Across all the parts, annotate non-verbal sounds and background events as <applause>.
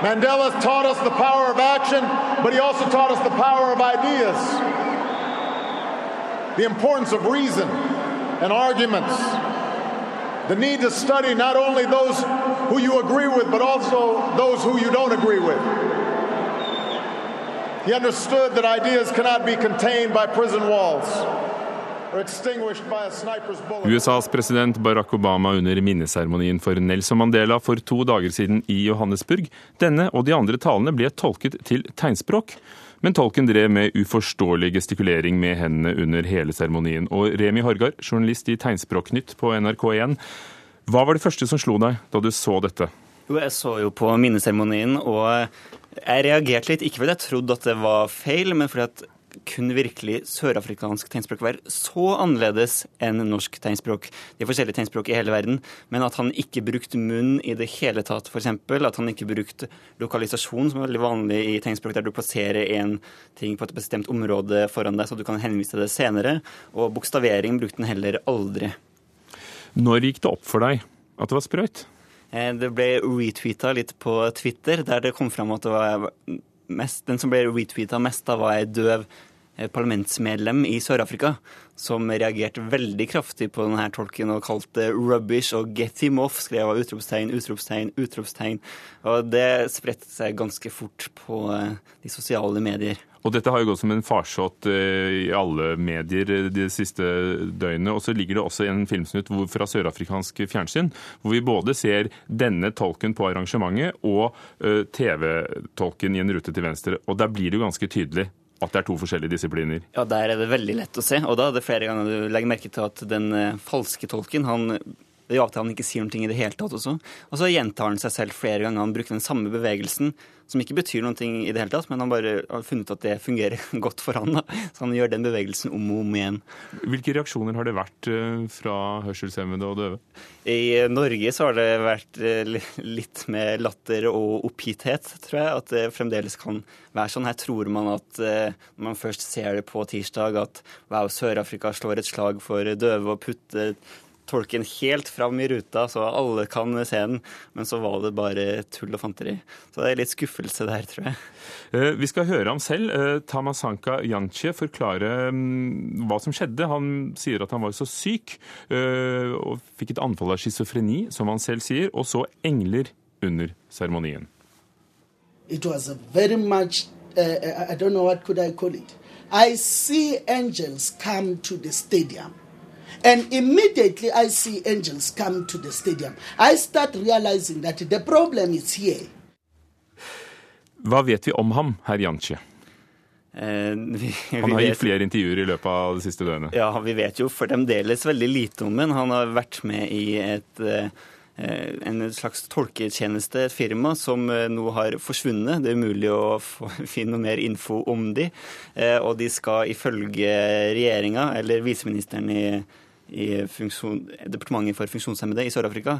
Mandela taught us the power of action, but he also taught us the power of ideas, the importance of reason and arguments, the need to study not only those who you agree with, but also those who you don't agree with. He understood that ideas cannot be contained by prison walls. USAs president Barack Obama under minneseremonien for Nelson Mandela for to dager siden i Johannesburg. Denne og de andre talene ble tolket til tegnspråk. Men tolken drev med uforståelig gestikulering med hendene under hele seremonien. Og Remi Horgard, journalist i Tegnspråknytt på NRK1. Hva var det første som slo deg da du så dette? Jo, jeg så jo på minneseremonien, og jeg reagerte litt. Ikke fordi jeg trodde at det var feil, men fordi at kun virkelig sørafrikansk tegnspråk være så annerledes enn norsk tegnspråk? De forskjellige tegnspråk i hele verden, men at han ikke brukte munn i det hele tatt, f.eks. At han ikke brukte lokalisasjon, som er veldig vanlig i tegnspråk, der du plasserer en ting på et bestemt område foran deg, så du kan henvise til det senere. Og bokstavering brukte han heller aldri. Når gikk det opp for deg at det var sprøyt? Eh, det ble retweeta litt på Twitter, der det kom fram at det var mest, den som ble retweeta mest, da var ei døv parlamentsmedlem i Sør-Afrika som reagerte veldig kraftig på denne tolken og kalte 'rubbish' og 'get him off', skrev av utropstegn, utropstegn, utropstegn. Og det spredte seg ganske fort på eh, de sosiale medier. Og dette har jo gått som en farsott eh, i alle medier de siste døgnene. Og så ligger det også en filmsnutt fra sørafrikansk fjernsyn, hvor vi både ser denne tolken på arrangementet og TV-tolken i en rute til venstre. Og der blir det jo ganske tydelig at det er to forskjellige disipliner? Ja, der er det veldig lett å se. Og da er det flere ganger du legger merke til at den eh, falske tolken han det gjør at han ikke sier noe i det hele tatt også. Og så gjentar han seg selv flere ganger. Han bruker den samme bevegelsen, som ikke betyr noe i det hele tatt, men han bare har funnet at det fungerer <laughs> godt for han. Da. Så han gjør den bevegelsen om og om igjen. Hvilke reaksjoner har det vært eh, fra hørselshemmede og døve? I Norge så har det vært eh, litt med latter og oppgitthet, tror jeg. At det fremdeles kan være sånn. Her tror man at eh, når man først ser det på tirsdag, at wow, Sør-Afrika slår et slag for døve og putter tolke den helt fram i ruta, så alle kan se den. Men så var det bare tull og fanteri. Så det er litt skuffelse der, tror jeg. Eh, vi skal høre ham selv. Eh, Tamasanka Yanche forklare mm, hva som skjedde. Han sier at han var så syk eh, og fikk et anfall av schizofreni, som han selv sier, og så engler under seremonien. It was a very much uh, I don't know what could I call it. I see angels come to the stadium. And immediately I see angels come to the stadium. I start realizing that the problem is here. Hva vet vi om ham, herr Janci? Eh, <laughs> han har gitt flere intervjuer i løpet av det siste døgnet. Ja, vi vet jo fremdeles veldig lite om ham. Han har vært med i et, eh, en slags tolketjeneste, et firma, som eh, nå har forsvunnet. Det er umulig å <laughs> finne noe mer info om de. Eh, og de skal ifølge regjeringa, eller viseministeren i i Departementet for funksjonshemmede i Sør-Afrika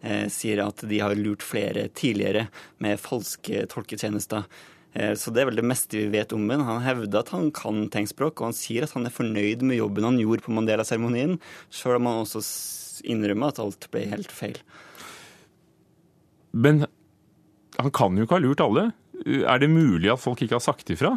eh, sier at de har lurt flere tidligere med falske tolketjenester. Eh, så det er vel det meste vi vet om ham. Han hevder at han kan tegnspråk, og han sier at han er fornøyd med jobben han gjorde på Mandela-seremonien, sjøl om han også innrømmer at alt ble helt feil. Men han kan jo ikke ha lurt alle. Er det mulig at folk ikke har sagt ifra?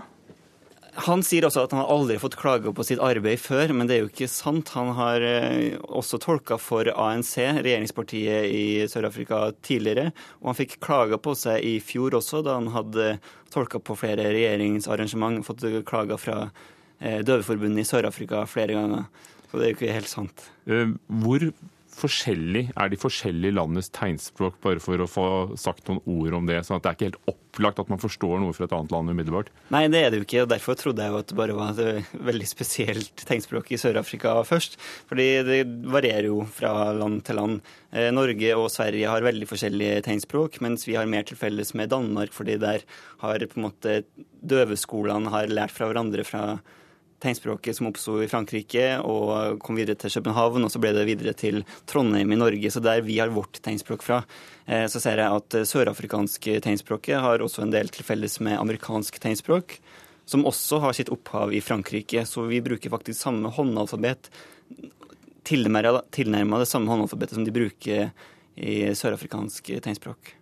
Han sier også at han har aldri fått klage på sitt arbeid før, men det er jo ikke sant. Han har eh, også tolka for ANC, regjeringspartiet i Sør-Afrika, tidligere. Og han fikk klager på seg i fjor også, da han hadde tolka på flere regjeringsarrangement, fått klager fra eh, Døveforbundet i Sør-Afrika flere ganger. Så det er jo ikke helt sant. Eh, hvor forskjellig er de forskjellige landenes tegnspråk, bare for å få sagt noen ord om det? sånn at det er ikke helt opplagt at man forstår noe fra et annet land umiddelbart? Nei, det er det jo ikke. og Derfor trodde jeg jo at det bare var et veldig spesielt tegnspråk i Sør-Afrika først. Fordi det varierer jo fra land til land. Eh, Norge og Sverige har veldig forskjellige tegnspråk, mens vi har mer til felles med Danmark, fordi der har på en måte døveskolene har lært fra hverandre fra tegnspråket som oppsto i Frankrike og kom videre til København, og så ble det videre til Trondheim i Norge. Så der vi har vårt tegnspråk fra, eh, så ser jeg at sørafrikansk tegnspråket har også en del til felles med amerikansk tegnspråk, som også har sitt opphav i Frankrike. Så vi bruker faktisk samme håndalfabet, tilnærma det samme håndalfabetet som de bruker i sørafrikansk tegnspråk.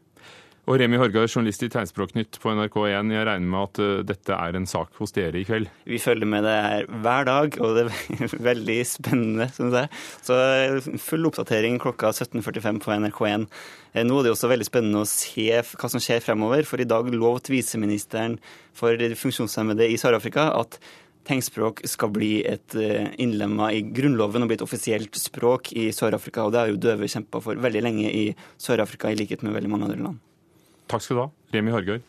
Og Remi Horgar, journalist i Tegnspråknytt på NRK1. Jeg regner med at uh, dette er en sak hos dere i kveld? Vi følger med det her hver dag, og det er <laughs> veldig spennende, syns jeg. Så eh, full oppdatering klokka 17.45 på NRK1. Eh, nå er det også veldig spennende å se hva som skjer fremover, for i dag lovte viseministeren for de funksjonshemmede i Sør-Afrika at tegnspråk skal bli et innlemma i Grunnloven og bli et offisielt språk i Sør-Afrika. Og det har jo døve kjempa for veldig lenge i Sør-Afrika, i likhet med veldig mange andre land. Takk skal du ha, Remi Horgard.